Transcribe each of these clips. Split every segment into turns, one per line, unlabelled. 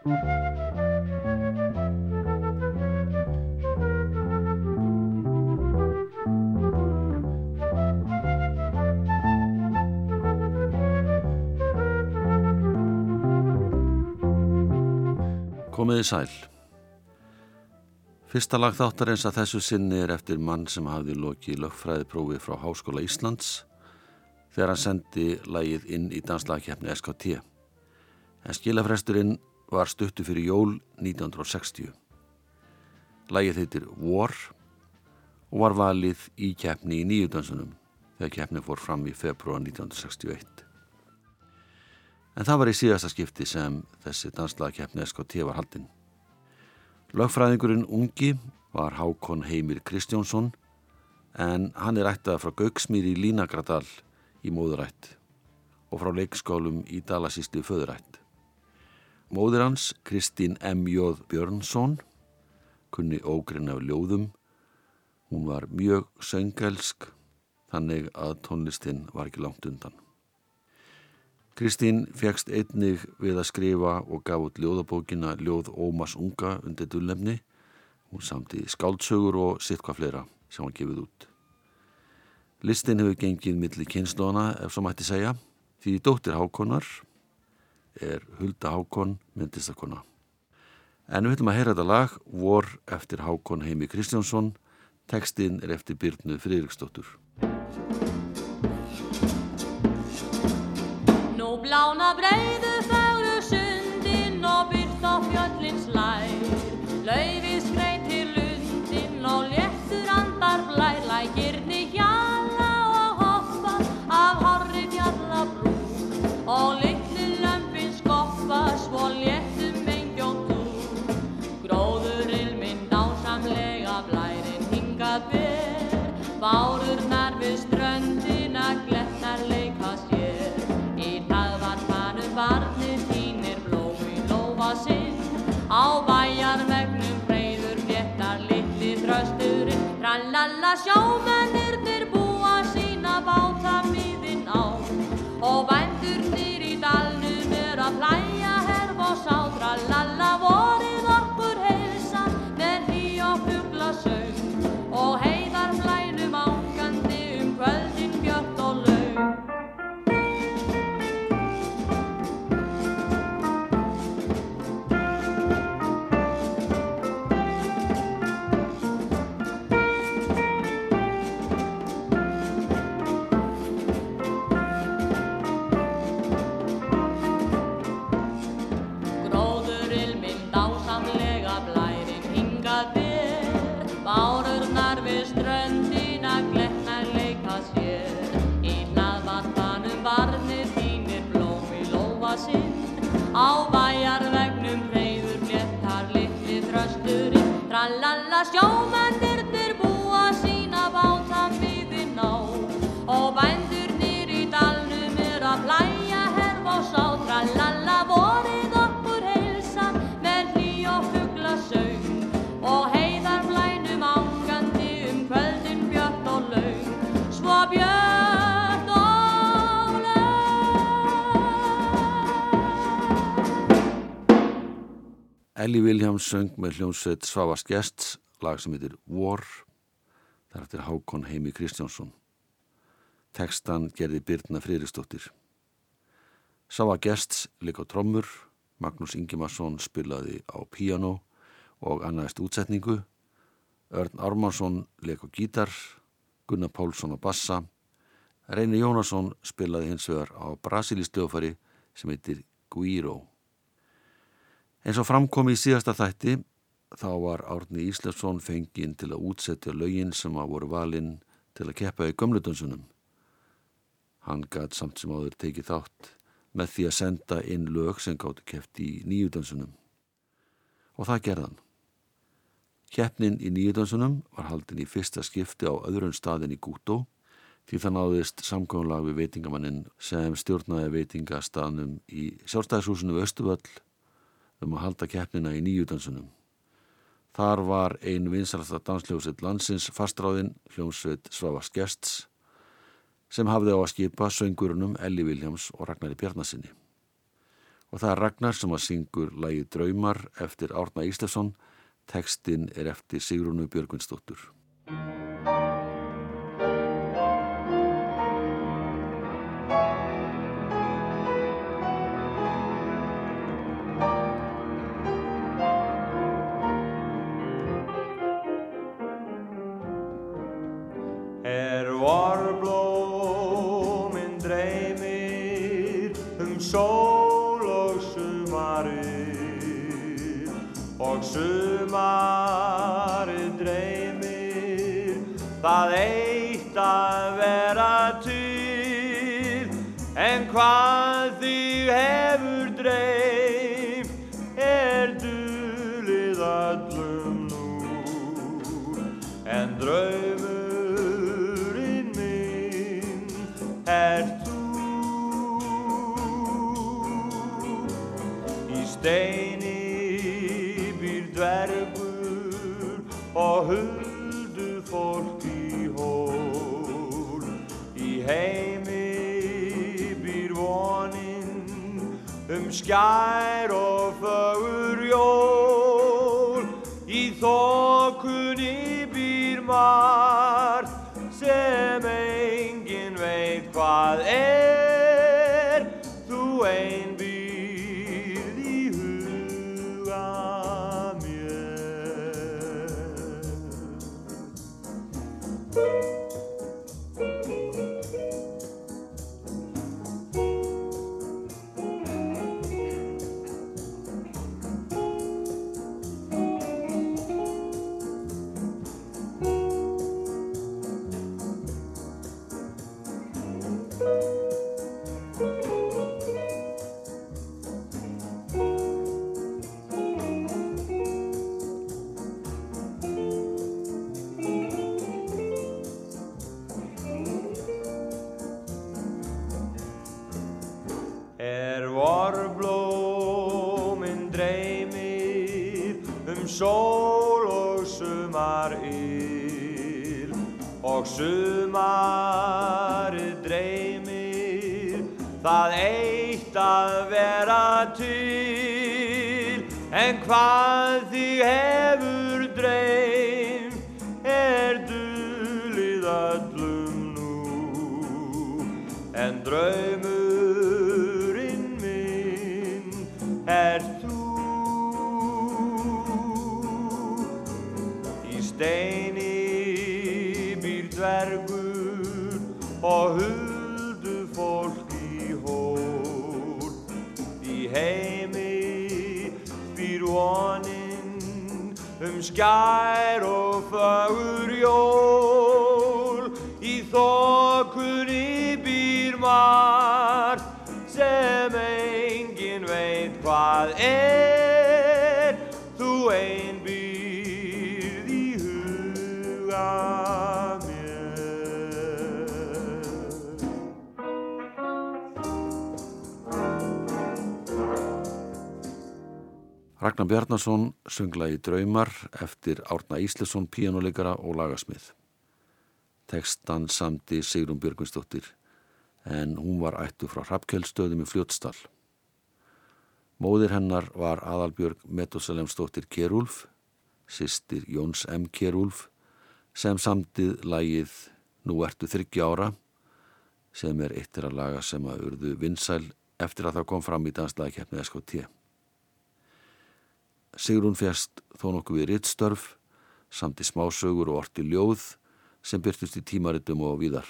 Komiði sæl. Fyrsta lag þáttar eins að þessu sinni er eftir mann sem hafði lokið lögfræðiprófi frá Háskóla Íslands þegar hann sendi lagið inn í danslagkeppni SKT. En skilafresturinn var stuttu fyrir jól 1960. Lagið heitir War og var valið í keppni í nýjudansunum þegar keppni fór fram í februar 1961. En það var í síðasta skipti sem þessi danslagkeppni SKT var haldinn. Lögfræðingurinn ungi var Hákon Heimir Kristjónsson en hann er ættað frá Gauksmýri í Línagradal í móðurætt og frá leikskólum í Dalasíslu föðurætt. Móður hans, Kristín M. J. Björnsson, kunni ógrinn af ljóðum. Hún var mjög söngelsk þannig að tónlistinn var ekki langt undan. Kristín fegst einnig við að skrifa og gaf út ljóðabókina Ljóð Ómas Unga undir dullefni. Hún samti skáldsögur og sitt hvað fleira sem hann gefið út. Listin hefur gengið millir kynnslóna ef svo mætti segja því dóttir Hákonar er Hulda Hákon myndistakona. En við höfum að heyra þetta lag Vor eftir Hákon Heimi Kristjánsson Tekstinn er eftir Byrnu Friðriksdóttur.
Lána breiðu fagru sjómennirnir búa sína báta miðinn á. Og bændurnir í dalnum er að plæja herf og sá Trallalla vorið okkur heilsa með hlý og fugla sög Og heiðar flænum ángandi um kvöldin björt og laug Svo laug
Elli Viljáms söng með hljómsveit Svavars Gjests, lag sem heitir War, þar eftir Hákon Heimi Kristjánsson. Tekstan gerði Byrna Friðriksdóttir. Svava Gjests leik á trommur, Magnús Ingimarsson spilaði á piano og annaðist útsetningu, Örn Ármansson leik á gítar, Gunnar Pálsson á bassa, Reini Jónasson spilaði hins vegar á brasilísljófari sem heitir Guiro. Eins og framkom í síðasta þætti þá var Árni Íslefsson fenginn til að útsetja lögin sem að voru valinn til að keppa í gömludansunum. Hann gætt samt sem áður tekið þátt með því að senda inn lög sem gáttu keppt í nýjudansunum. Og það gerðan. Keppnin í nýjudansunum var haldin í fyrsta skipti á öðrun staðin í Gútó því það náðist samkvæmlag við veitingamannin sem stjórnaði veitingastaðnum í sjálfstæðishúsinu við Östuvöll um að halda keppnina í nýjudansunum. Þar var ein vinsalasta dansljósið landsins fastráðin hljómsveit Svavas Gests sem hafði á að skipa söngurunum Elli Viljáms og Ragnari Bjarnasinni. og það er Ragnar sem að syngur lægi Draumar eftir Árna Íslefsson, tekstinn er eftir Sigrúnu Björgvinsdóttur.
Það eitt að vera til en hvað skær og fögur jól. Í þokunni býr margt vera um
Ragnar Bjarnason söngla í Draumar eftir Árna Íslesson, píjánuleikara og lagasmið. Tekstan samti Sigrun Björgvinsdóttir en hún var ættu frá Hrafkjöldstöðum í Fljótsdal. Móðir hennar var Aðalbjörg Metosalemsdóttir Kerúlf, sýstir Jóns M. Kerúlf, sem samtið lagið Nú ertu þryggja ára, sem er eittir að laga sem að urðu vinsæl eftir að það kom fram í danslagikeppni SKT. Sigrún fjast þó nokkuð við rittstörf, samt í smásögur og orti ljóð sem byrtust í tímaritum og víðar.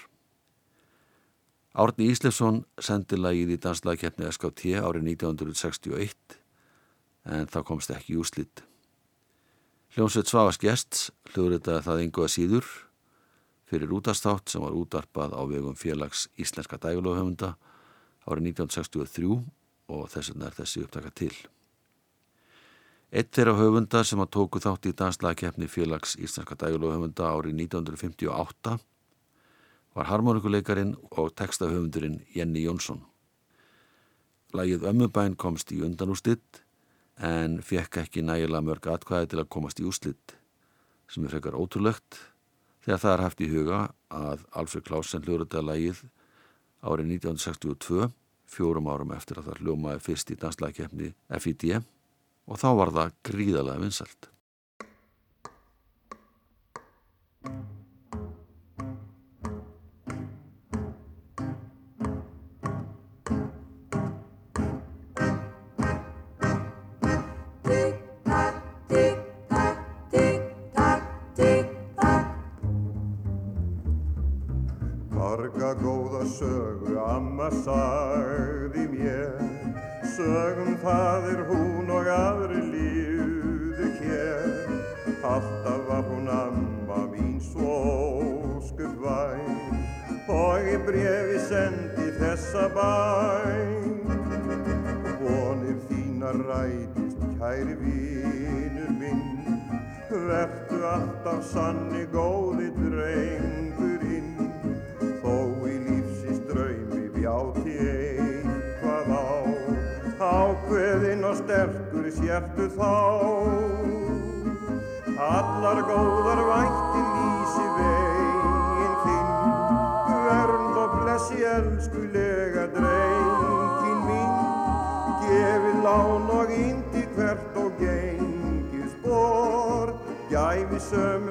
Árni Íslefsson sendi lagið í danslagikeppni SKT árið 1961 en það komst ekki úslitt. Hljómsveit Svavas Gjests hljóðritaði það ynguða síður fyrir útastátt sem var útarpað á vegum félags Íslenska dægulóðhöfunda árið 1963 og þess vegna er þessi upptaka til. Eitt þeirra höfunda sem að tóku þátt í danslagkeppni félags Íslenska dægulóðhöfunda árið 1958 var harmonikuleikarin og textahöfundurinn Jenny Jónsson. Lagið Ömmubæn komst í undanústitt en fekk ekki nægilega mörg atkvæði til að komast í úslitt sem er frekar ótrúlegt þegar það er haft í huga að Alfred Klausen hljóðrötaði lagið árið 1962 fjórum árum eftir að það hljómaði fyrst í danslæðikeppni FID og þá var það gríðarlega vinsalt.
Gæfi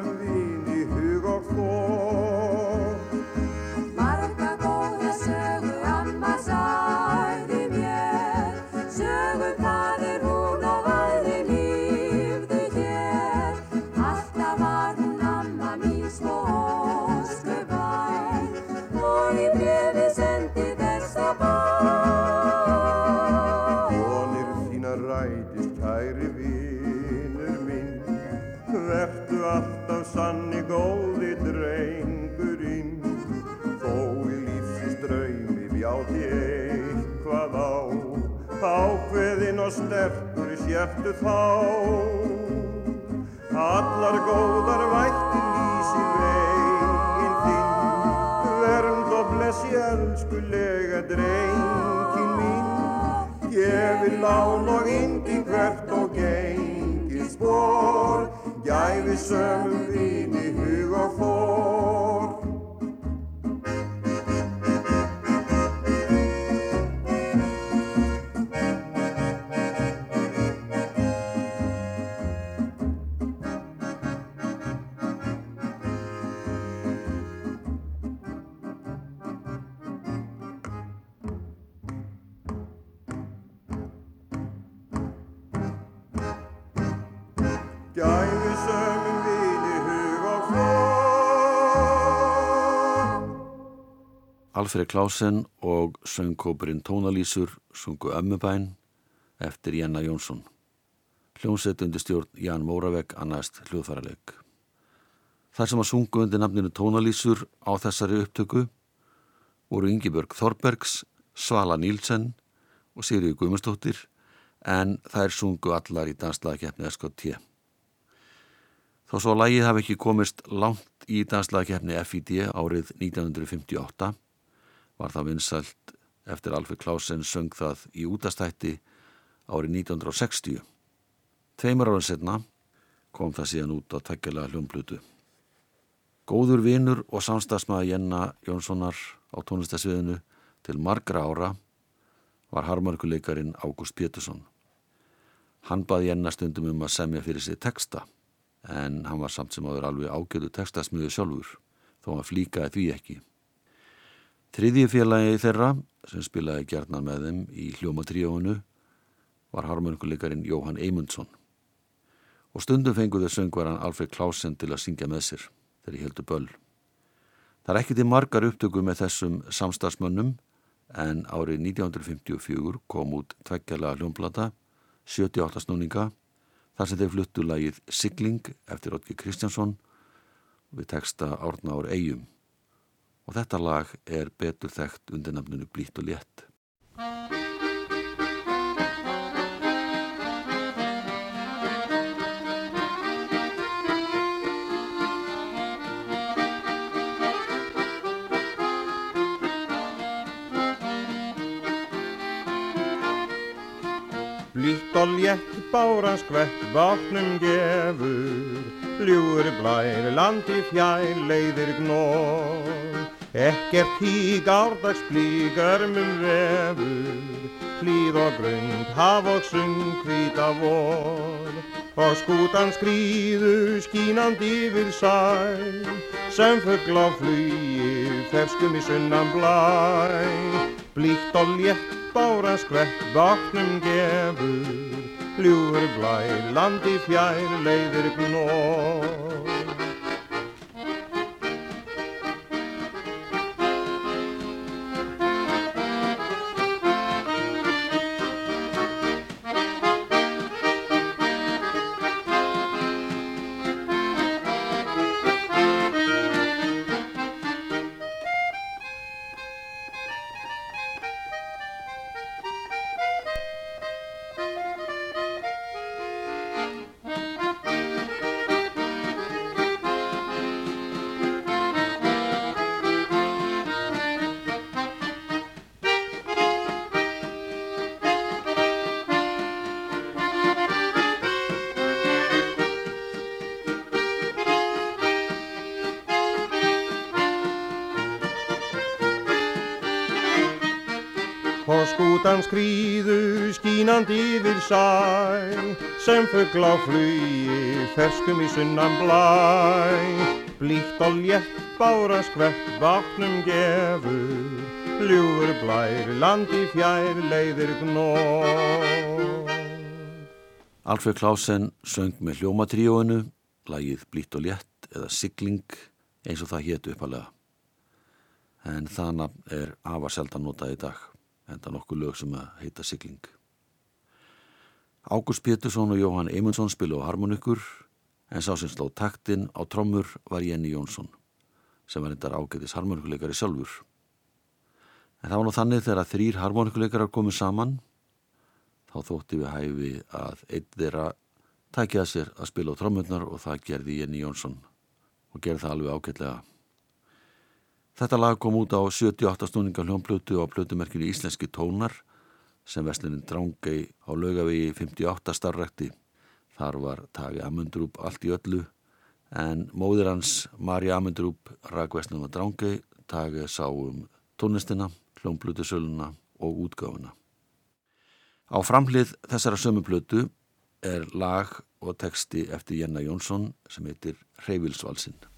Gæfi sömum vini hug og fór
Alfred Klausen og söngkópurinn Tónalísur sungu Ömmubæn eftir Jenna Jónsson. Hljómsett undir stjórn Jan Móravegg annaðist hljóðfæraleg. Þar sem að sungu undir nafninu Tónalísur á þessari upptöku voru Ingibjörg Þorbergs, Svala Nílsen og Sigriði Guðmundsdóttir en þær sungu allar í danslaðakeppni SKT. Þó svo að lægið hafi ekki komist langt í danslaðakeppni FID árið 1958 var það vinsælt eftir Alfred Klausen söng það í útastætti árið 1960. Tveimur árið setna kom það síðan út á tveggjalega hljómblutu. Góður vinur og samstagsmaður Jenna Jónssonar á tónlistasviðinu til margra ára var harmarkuleikarin Ágúst Pétursson. Hann baði Jenna stundum um að semja fyrir sig texta en hann var samt sem áður alveg ágjöðu textasmiðu sjálfur þó hann flíkaði því ekki. Þriðji félagi þeirra sem spilaði gjarnan með þeim í hljómatríóinu var harmonikuleikarin Jóhann Eymundsson og stundum fenguðu söngvaran Alfred Klausen til að syngja með sér þegar ég heldur böll. Það er ekki til margar upptöku með þessum samstagsmönnum en árið 1954 kom út tveggjala hljómblata 78 snúninga þar sem þeir fluttu lagið Sigling eftir Otki Kristjánsson við texta Árna ár Eyjum og þetta lag er betur þekkt undir nafnunu Blít og létt.
Báran skvett vatnum gefur Ljúur blær landi fjær leiðir gnór Ekkert hík árdags blíkarmum vefur, hlýð og grund, haf og sung, hvita vor. Og skútan skrýður skínandi yfir sæ, sem fuggl á flugi, ferskum í sunnan blæ. Blíkt og létt bára skvett, vatnum gefur, ljúfur blær, landi fjær, leiðir gnór. Skútan skrýðu skínandi yfir sæ sem fuggl á flugi ferskum í sunnan blæ. Blíkt og létt bára skvett vatnum gefur ljúfur blær landi fjær leiðir gnór.
Alfred Klausen söng með hljómatríóinu, lagið Blítt og létt eða Sigling eins og það hétu uppalega. En nafn er afar seldan notað í dag, enda nokkuð lög sem að heita Sigling. Ágúst Pétursson og Jóhann Eymundsson spilu á harmonikur, en sá sem sló taktinn á trommur var Jenny Jónsson, sem var endar ágætis harmonikuleikari sjálfur. En það var nú þannig þegar þrýr harmonikuleikarar komið saman, þá þótti við hæfi að einn þeirra tækja að sér að spila á trommurnar og það gerði Jenny Jónsson og gerði það alveg ágætlega. Þetta lag kom út á 78 snúninga hljónplötu á plötumerkinu Íslenski tónar sem vestlinin Drángei á laugavegi 58 starrekti. Þar var Tagi Amundrúp allt í öllu en móðir hans Marja Amundrúp rak vestlinin á Drángei, Tagi sá um tónlistina, hljónplötusöluna og útgáfuna. Á framhlið þessara sömu plötu er lag og texti eftir Jenna Jónsson sem heitir Hreyvilsvalsinn.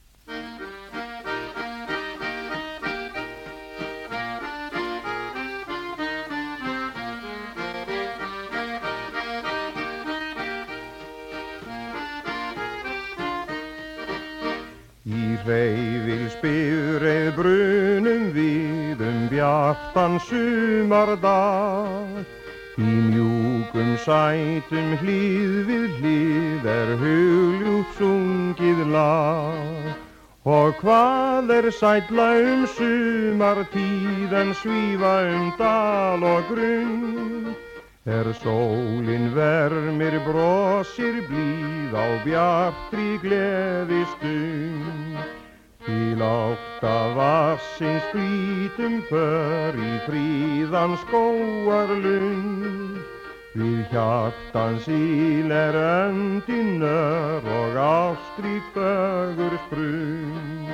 Bjartan sumardag. Í mjúkum sætum hlýð við hlýð er hugljúft sungið lag. Og hvað er sætla um sumartíð en svífa um dal og grunn? Er sólin vermir brosir blíð á bjartri gleði stund Til átta vassins flýtum för í fríðan skóarlund Við hjartans íl er öndinör og ástrík fögur sprung.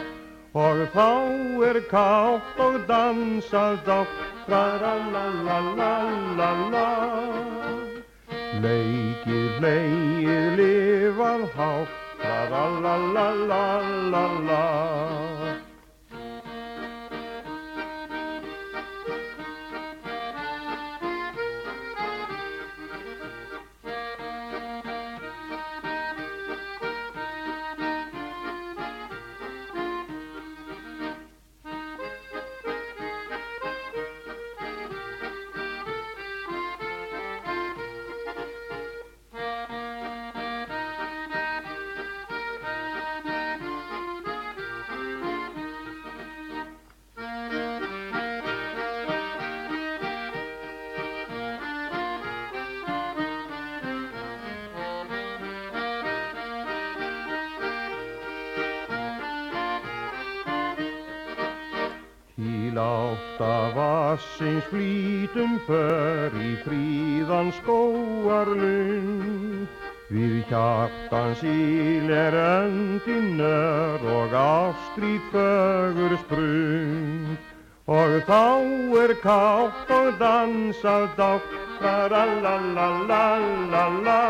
Og þá er kátt og dansað dátt, tra-la-la-la-la-la-la. Leikið, leið, lifað hátt, tra-la-la-la-la-la-la. Til átta vassins flýtum för í fríðan skóarlund Við hjartan síl er öndinör og ástrít fögur sprung. Og þá er kátt og dansað dátt Tra-la-la-la-la-la-la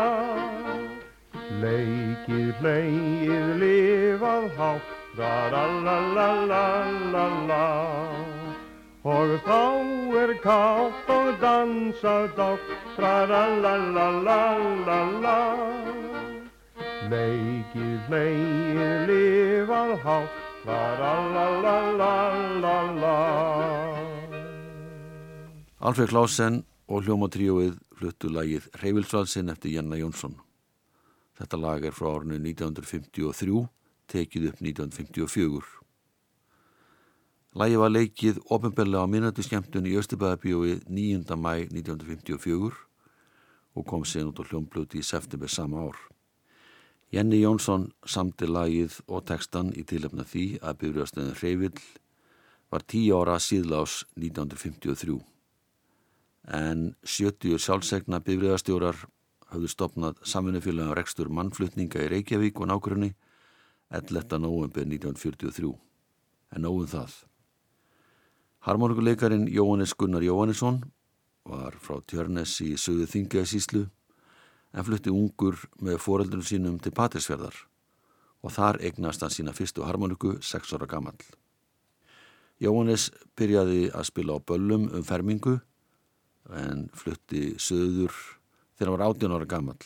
Leikið, hleið, lifað hátt Tra-la-la-la-la-la Og þá er kátt og dansað dátt Tra-la-la-la-la-la Leikið, hleið, lifað hátt Tra-la-la-la-la-la
Alfred Klausen og hljómatríóið fluttu lagið Reyvilsvalsinn eftir Janna Jónsson. Þetta lag er frá árinu 1953, tekið upp 1954. Lagið var leikið ofinbellega á minnati skemmtun í Östubæðabíói 9. mæ 1954 og kom sen út á hljómblöti í september sama ár. Jenny Jónsson samti lagið og textan í tilöfna því að byrjastöðin Reyvill var 10 ára síðlás 1953 en 70 sjálfsegna bifriðastjórar höfðu stopnað samvinnufélagin rekstur mannflutninga í Reykjavík og nákvæmni 11. november 1943 en nóðum það. Harmonikuleikarin Jóhannes Gunnar Jóhannesson var frá Tjörnes í söðu þingjæðsíslu en flutti ungur með foreldrunum sínum til Patrísfjörðar og þar eignast hann sína fyrstu harmoniku 6 ára gammal. Jóhannes byrjaði að spila á böllum um fermingu en flutti söður þegar hann var 18 ára gammal.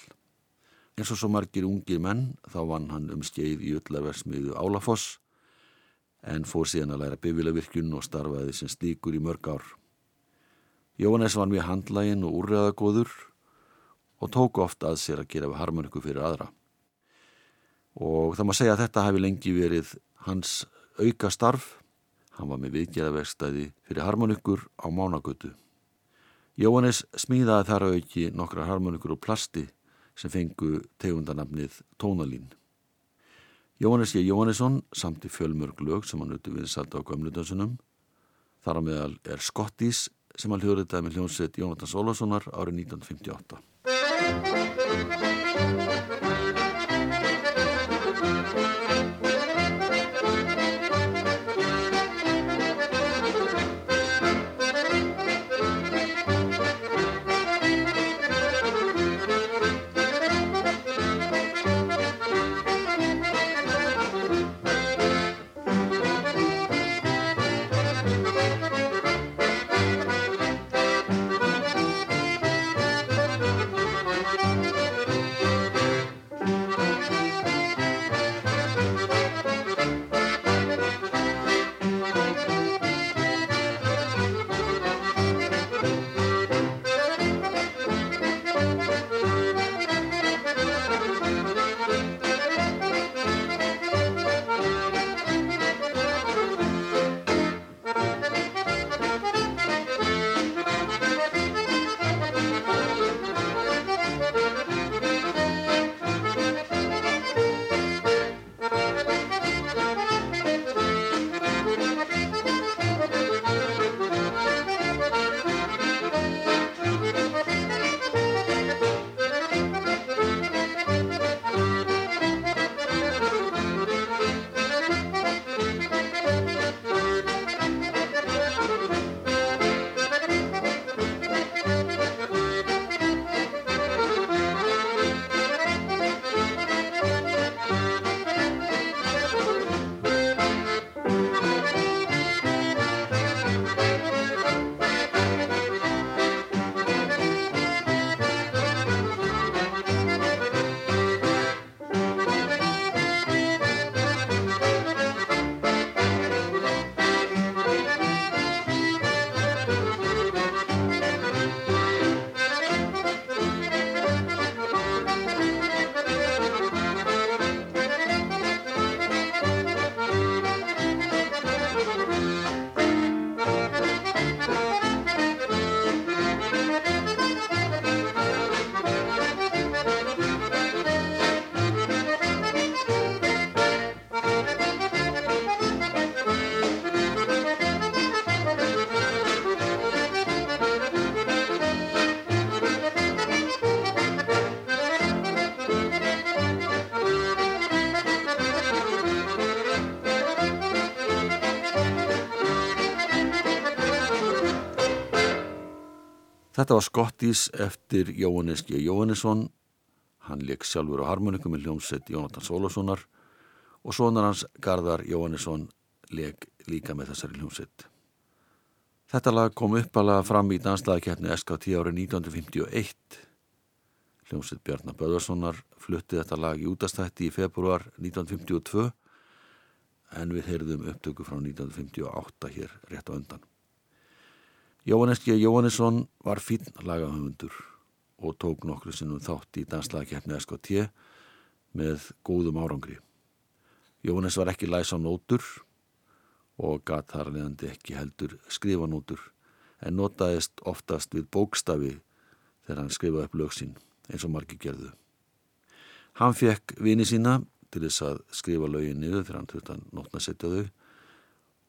Eins og svo margir ungir menn þá vann hann um skeið í öllarversmiðu Álafoss en fór síðan að læra bifilavirkjun og starfaði sem stíkur í mörg ár. Jóhannes var mjög handlægin og úrreðagóður og tók ofta að sér að gera við harmoniku fyrir aðra. Og það má segja að þetta hefði lengi verið hans auka starf. Hann var með viðgerðavegstæði fyrir harmonikur á Mánagötu. Jóhannes smíðaði þar auki nokkra harmonikur og plasti sem fengu tegundanafnið tónalín. Jóhannes J. Jóhannesson samt í fjölmörg lög sem hann uti við salta á gömludansunum. Þar á meðal er Skottís sem hann hljóðritaði með hljónsett Jónatans Ólafssonar árið 1958. Þetta var Skottís eftir Jóhannes G. Jóhannesson. Hann leik sjálfur á harmonikum með hljómsett Jónatan Sólássonar og sonar hans Garðar Jóhannesson leik líka með þessari hljómsett. Þetta lag kom uppalega fram í danslagakefni SKT árið 1951. Hljómsett Bjarnar Böðarssonar flutti þetta lag í útastætti í februar 1952 en við heyrðum upptöku frá 1958 hér rétt á undan. Jóhannes G. Jóhannesson var fín lagahöfundur og tók nokkru sinnum þátt í danslagakefni SKT með góðum árangri. Jóhannes var ekki læs á nótur og gat þar leðandi ekki heldur skrifanótur en notaðist oftast við bókstafi þegar hann skrifaði upp lögsinn eins og margi gerðu. Hann fekk vini sína til þess að skrifa lögin niður þegar hann þurfti að nótna setja þau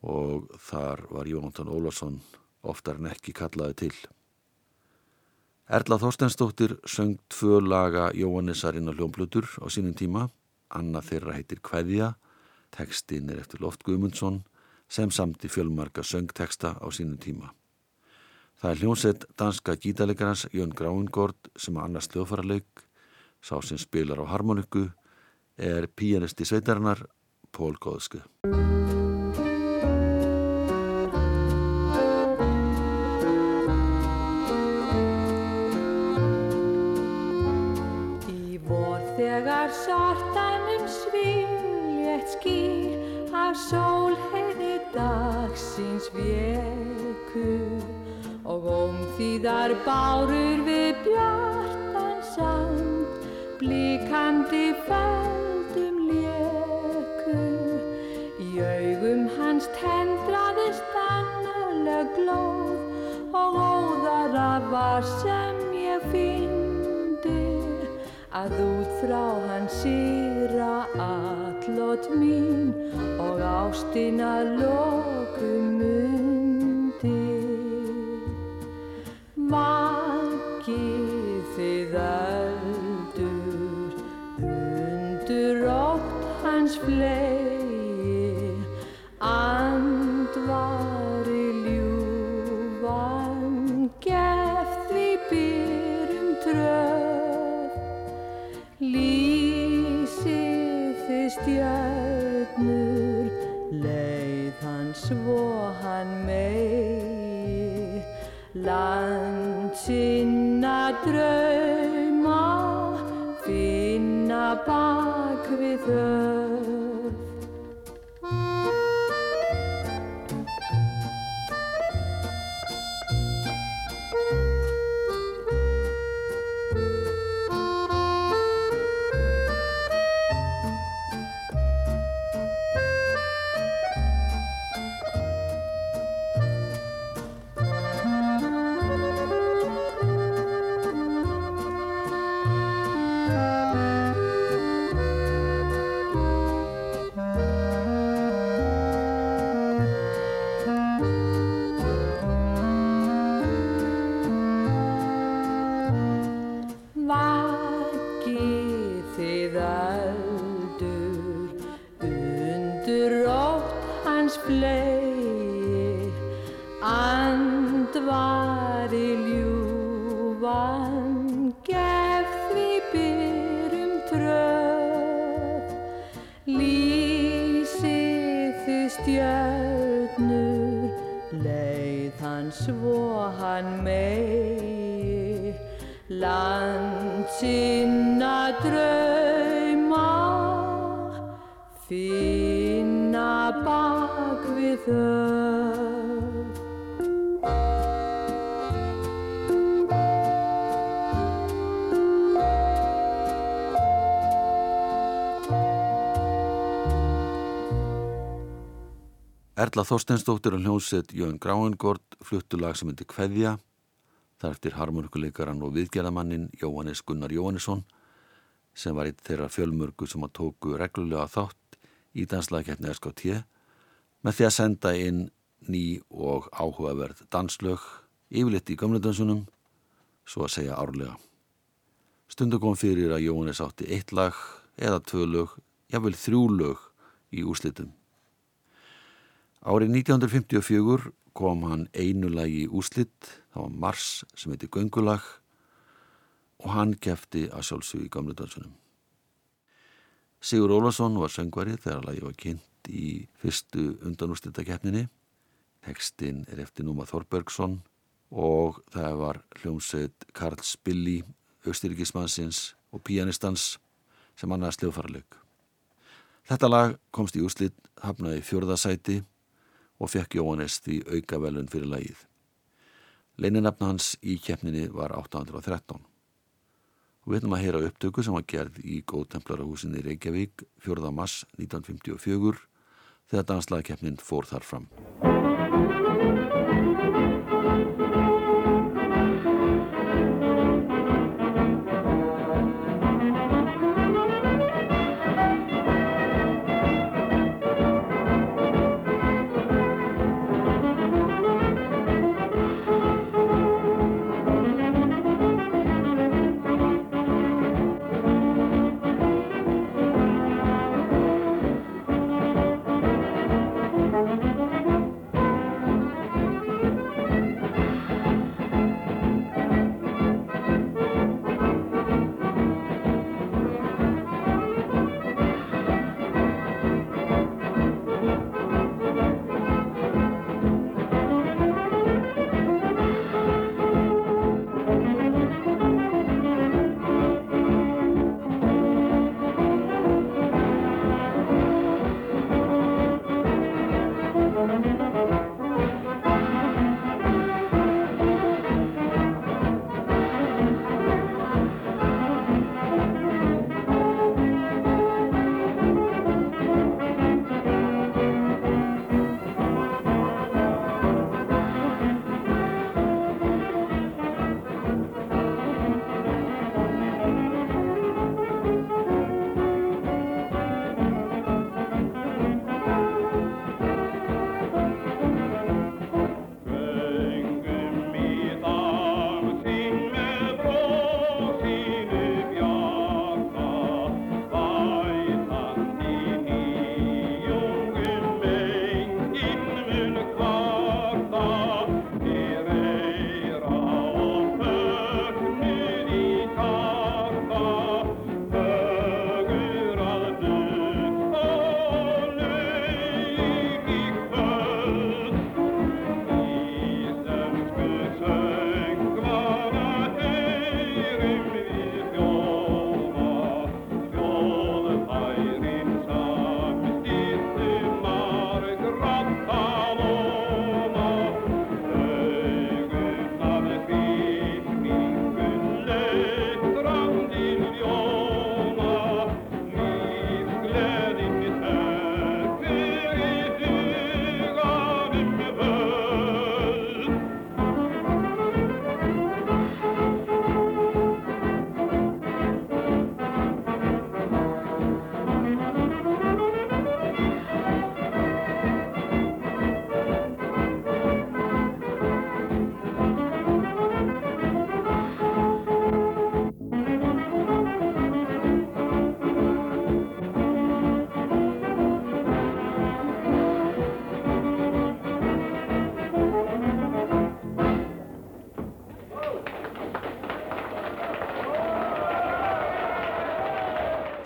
og þar var Jónatan Ólarsson oftar en ekki kallaði til. Erla Þorstensdóttir söng tvö laga Jóhannesarinn á hljómblutur á sínum tíma. Anna þeirra heitir Kveðja, tekstinn er eftir Loft Guðmundsson sem samti fjölmarka söngteksta á sínum tíma. Það er hljómsett danska gítalegarans Jón Gráingård sem annars hljófara lauk, sá sem spilar á harmoniku, er píanisti sveitarinnar Pól Góðsku.
Sól heiði dagsins vjeku og om þýðar bárur við bjartan sand blíkandi feldum léku í augum hans tendraðist annalega glóð og óðara var sem ég fyndi að út frá hans sýra allot mín og ástin að lokum mundi. Vakið þið öldur undur ótt hans flegi sinna drauma finna bak við höf
Erla Þorstensdóttir og hljómsett Jón Gráingård fluttu lag sem myndi Kveðja þar eftir harmonikuleikaran og viðgerðamannin Jóhannes Gunnar Jóhannesson sem var eitt þeirra fjölmörgu sem að tóku reglulega þátt í danslagkeppni SKT með því að senda inn ný og áhugaverð danslög yfirleitt í gömledansunum svo að segja árlega. Stundu kom fyrir að Jóhannes átti eitt lag eða tvö lög, jável þrjú lög í úslitum. Árið 1954 kom hann einu lagi í úslitt, það var Mars sem heiti Göngulag og hann kefti að sjálfsög í gamlu dansunum. Sigur Ólason var söngvari þegar lagi var kynnt í fyrstu undanústitakeppninni. Tekstinn er eftir Núma Þorbergsson og það var hljómsveit Karl Spilli, austyrkismannsins og pianistans sem annars sljófarleik. Þetta lag komst í úslitt, hafnaði fjörðasæti og fekk Jóhannes því aukavelun fyrir lagið. Leininafna hans í keppninni var 813. Og við ætlum að heyra upptöku sem var gerð í góðtemplarahúsinni Reykjavík 4. mars 1954 þegar danslagkeppnin fór þar fram.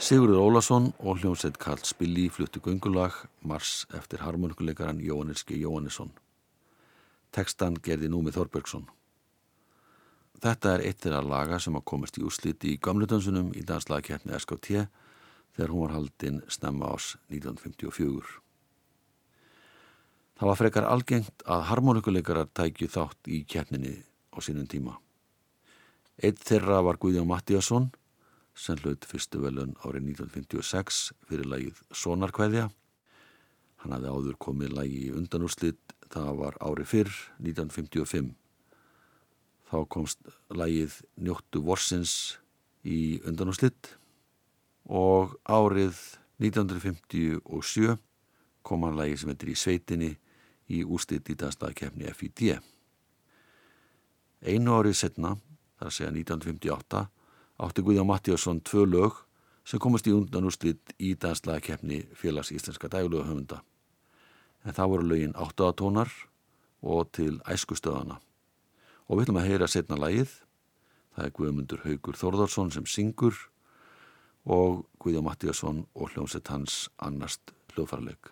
Sigurður Ólason og hljómsveit Karl Spilli fluttu göngulag Mars eftir harmonikuleikaran Jóhannes G. Jóhannesson. Tekstan gerði Númi Þorbergsson. Þetta er eitt þeirra laga sem að komast í úsliti í gamludansunum í danslagkeppni SKT þegar hún var haldinn snemma ás 1954. Það var frekar algengt að harmonikuleikarar tækju þátt í keppninni á sínum tíma. Eitt þeirra var Guðjón Mattíasson sem hlaut fyrstu velun árið 1956 fyrir lagið Sonarkveðja. Hann hafði áður komið lagi í undanúrslit, það var árið fyrr, 1955. Þá komst lagið Njóttu Vorsins í undanúrslit og árið 1957 kom hann lagi sem heitir í sveitinni í úrslit í danslagkefni FID. Einu árið setna, þar segja 1958, átti Guðjón Mattíasson tvö lög sem komast í undan úrslit í danslagkeppni félags íslenska dægulegu höfunda. En það voru lögin áttaðatónar
og til æskustöðana. Og við ætlum að heyra setna lagið. Það er Guðmundur Haugur Þórðarsson sem syngur og Guðjá Mattíasson og hljómsett hans annast hljóðfarleik.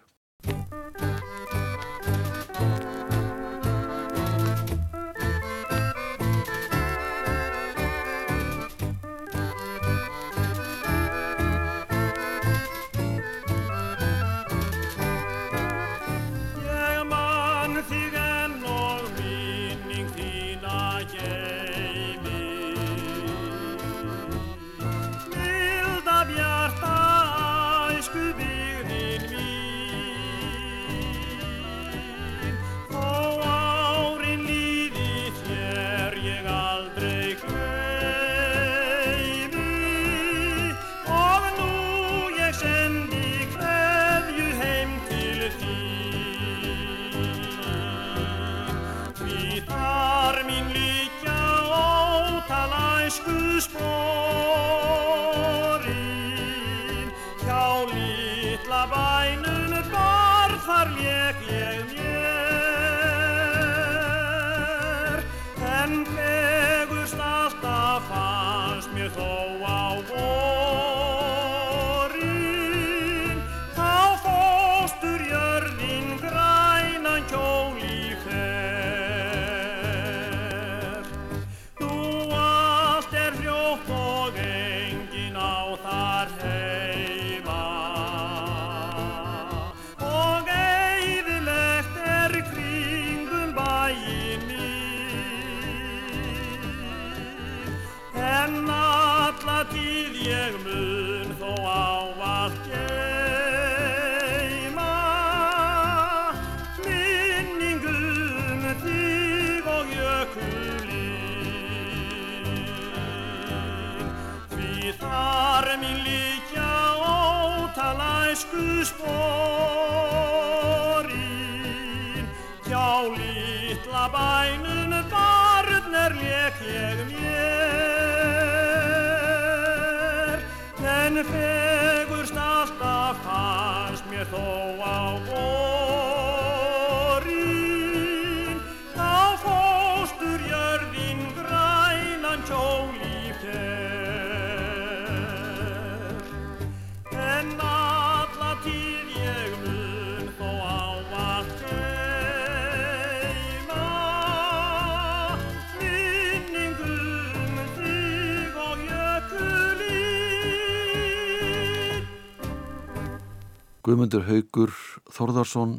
Guðmundur Haugur Þórðarsson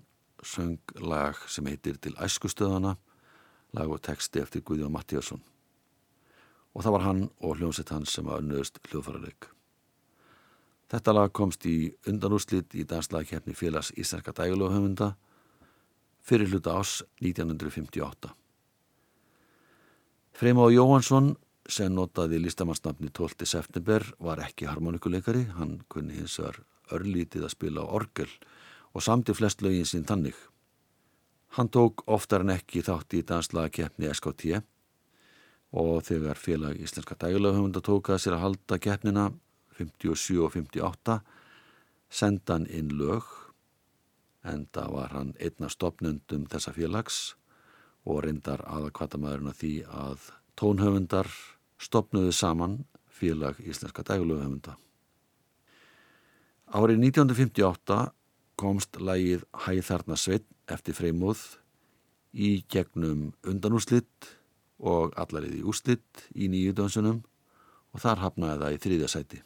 söng lag sem heitir Til æskustöðana, lag og texti eftir Guðjón Mattíasson. Og það var hann og hljómsett hans sem að önnuðust hljóðfærarleik. Þetta lag komst í undanúrslit í danslagkeppni félags Íslenska dægulöfhöfunda fyrir hluta ás 1958. Freymá Jóhansson sem notaði listamannsnafni 12. september var ekki harmonikuleikari, hann kunni hins vegar örlítið að spila á orgel og samti flest lögin sín þannig. Hann tók oftar en ekki þátt í danslagakeppni SKT og þegar félag Íslenska dægulöfhöfunda tók að sér að halda keppnina 57 og 58 senda hann inn lög enda var hann einna stopnundum þessa félags og reyndar aðakvatamæðurinn að því að tónhöfundar stopnuðu saman félag Íslenska dægulöfhöfunda. Árið 1958 komst lagið Hæðarna Sveit eftir freymóð í gegnum undanúslitt og allarið í úslitt í nýju dönsunum og þar hafnaði það í þriðja sæti.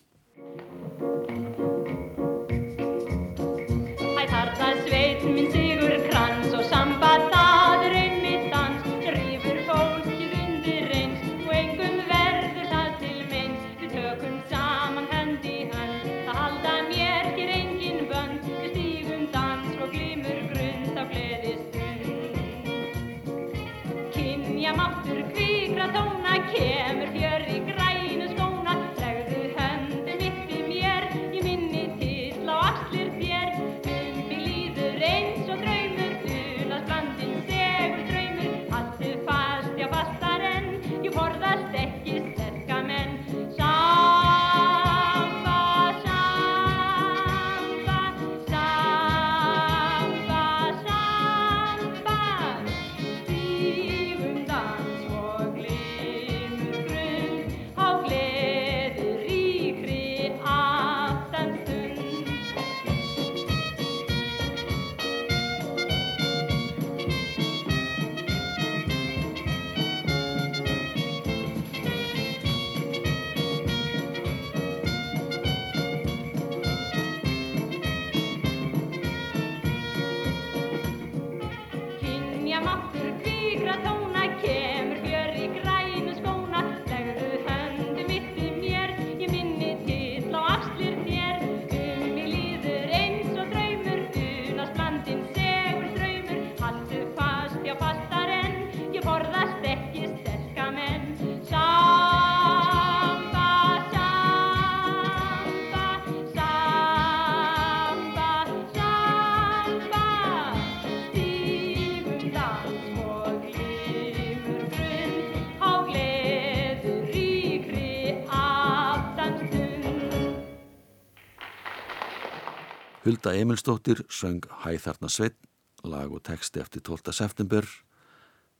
Hulda Emilsdóttir söng Hæþarna Sveit, lag og texti eftir 12. september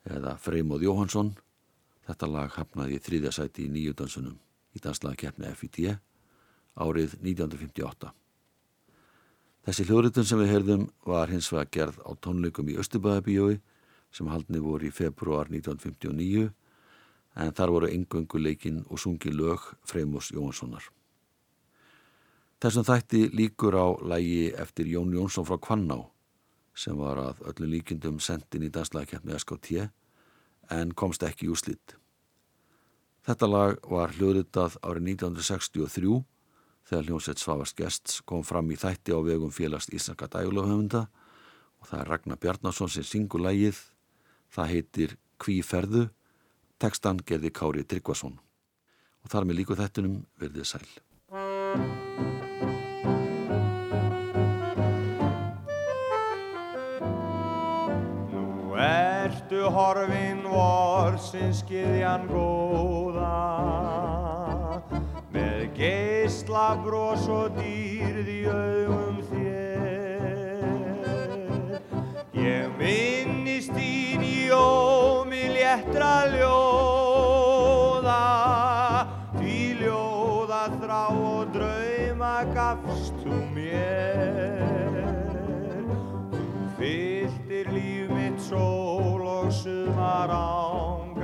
eða Freymóð Jóhansson. Þetta lag hafnaði í þriðja sæti í nýjudansunum í danslagkeppni FIT árið 1958. Þessi hljóðritun sem við heyrðum var hins vegar gerð á tónleikum í Östubæðabíjói sem haldni voru í februar 1959 en þar voru engöngu leikinn og sungi lög Freymós Jóhanssonar. Þessum þætti líkur á lægi eftir Jón Jónsson frá Kvanná sem var að öllu líkindum sendin í danslagkeppni SKT en komst ekki í úslitt. Þetta lag var hljóðritað árið 1963 þegar hljómsveit Svavast Gests kom fram í þætti á vegum félags Íslandska dægulofhöfunda og það er Ragnar Bjarnason sem syngur lægið. Það heitir Kví ferðu, tekstan gerði Kári Tryggvason og þar með líku þettunum verðið sæl.
Nú ertu horfin vorsins skiðjan góða. Með geisla bros og dýrð í augum þér. Ég minnist þín í ómi léttra ljóða gafst þú mér. Þú fylltir líf mitt sól og sumar ángan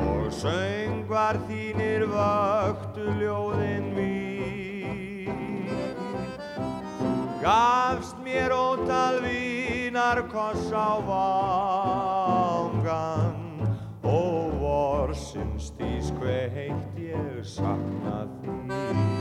og söngvar þínir vöktu ljóðin mín. Þú gafst mér ótal vínar koss á vangan og vorsins dís hve heitt ég sakna þín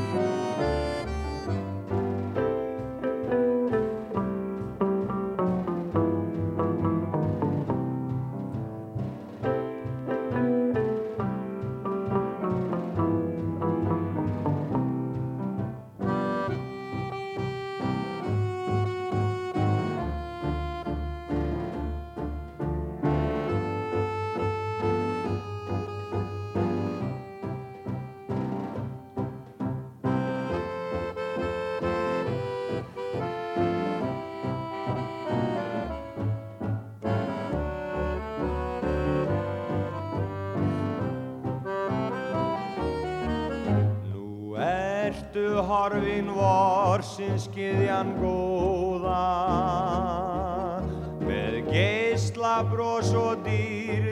ertu horfin vorsins skiðjan góða. Með geisla bros og dýrð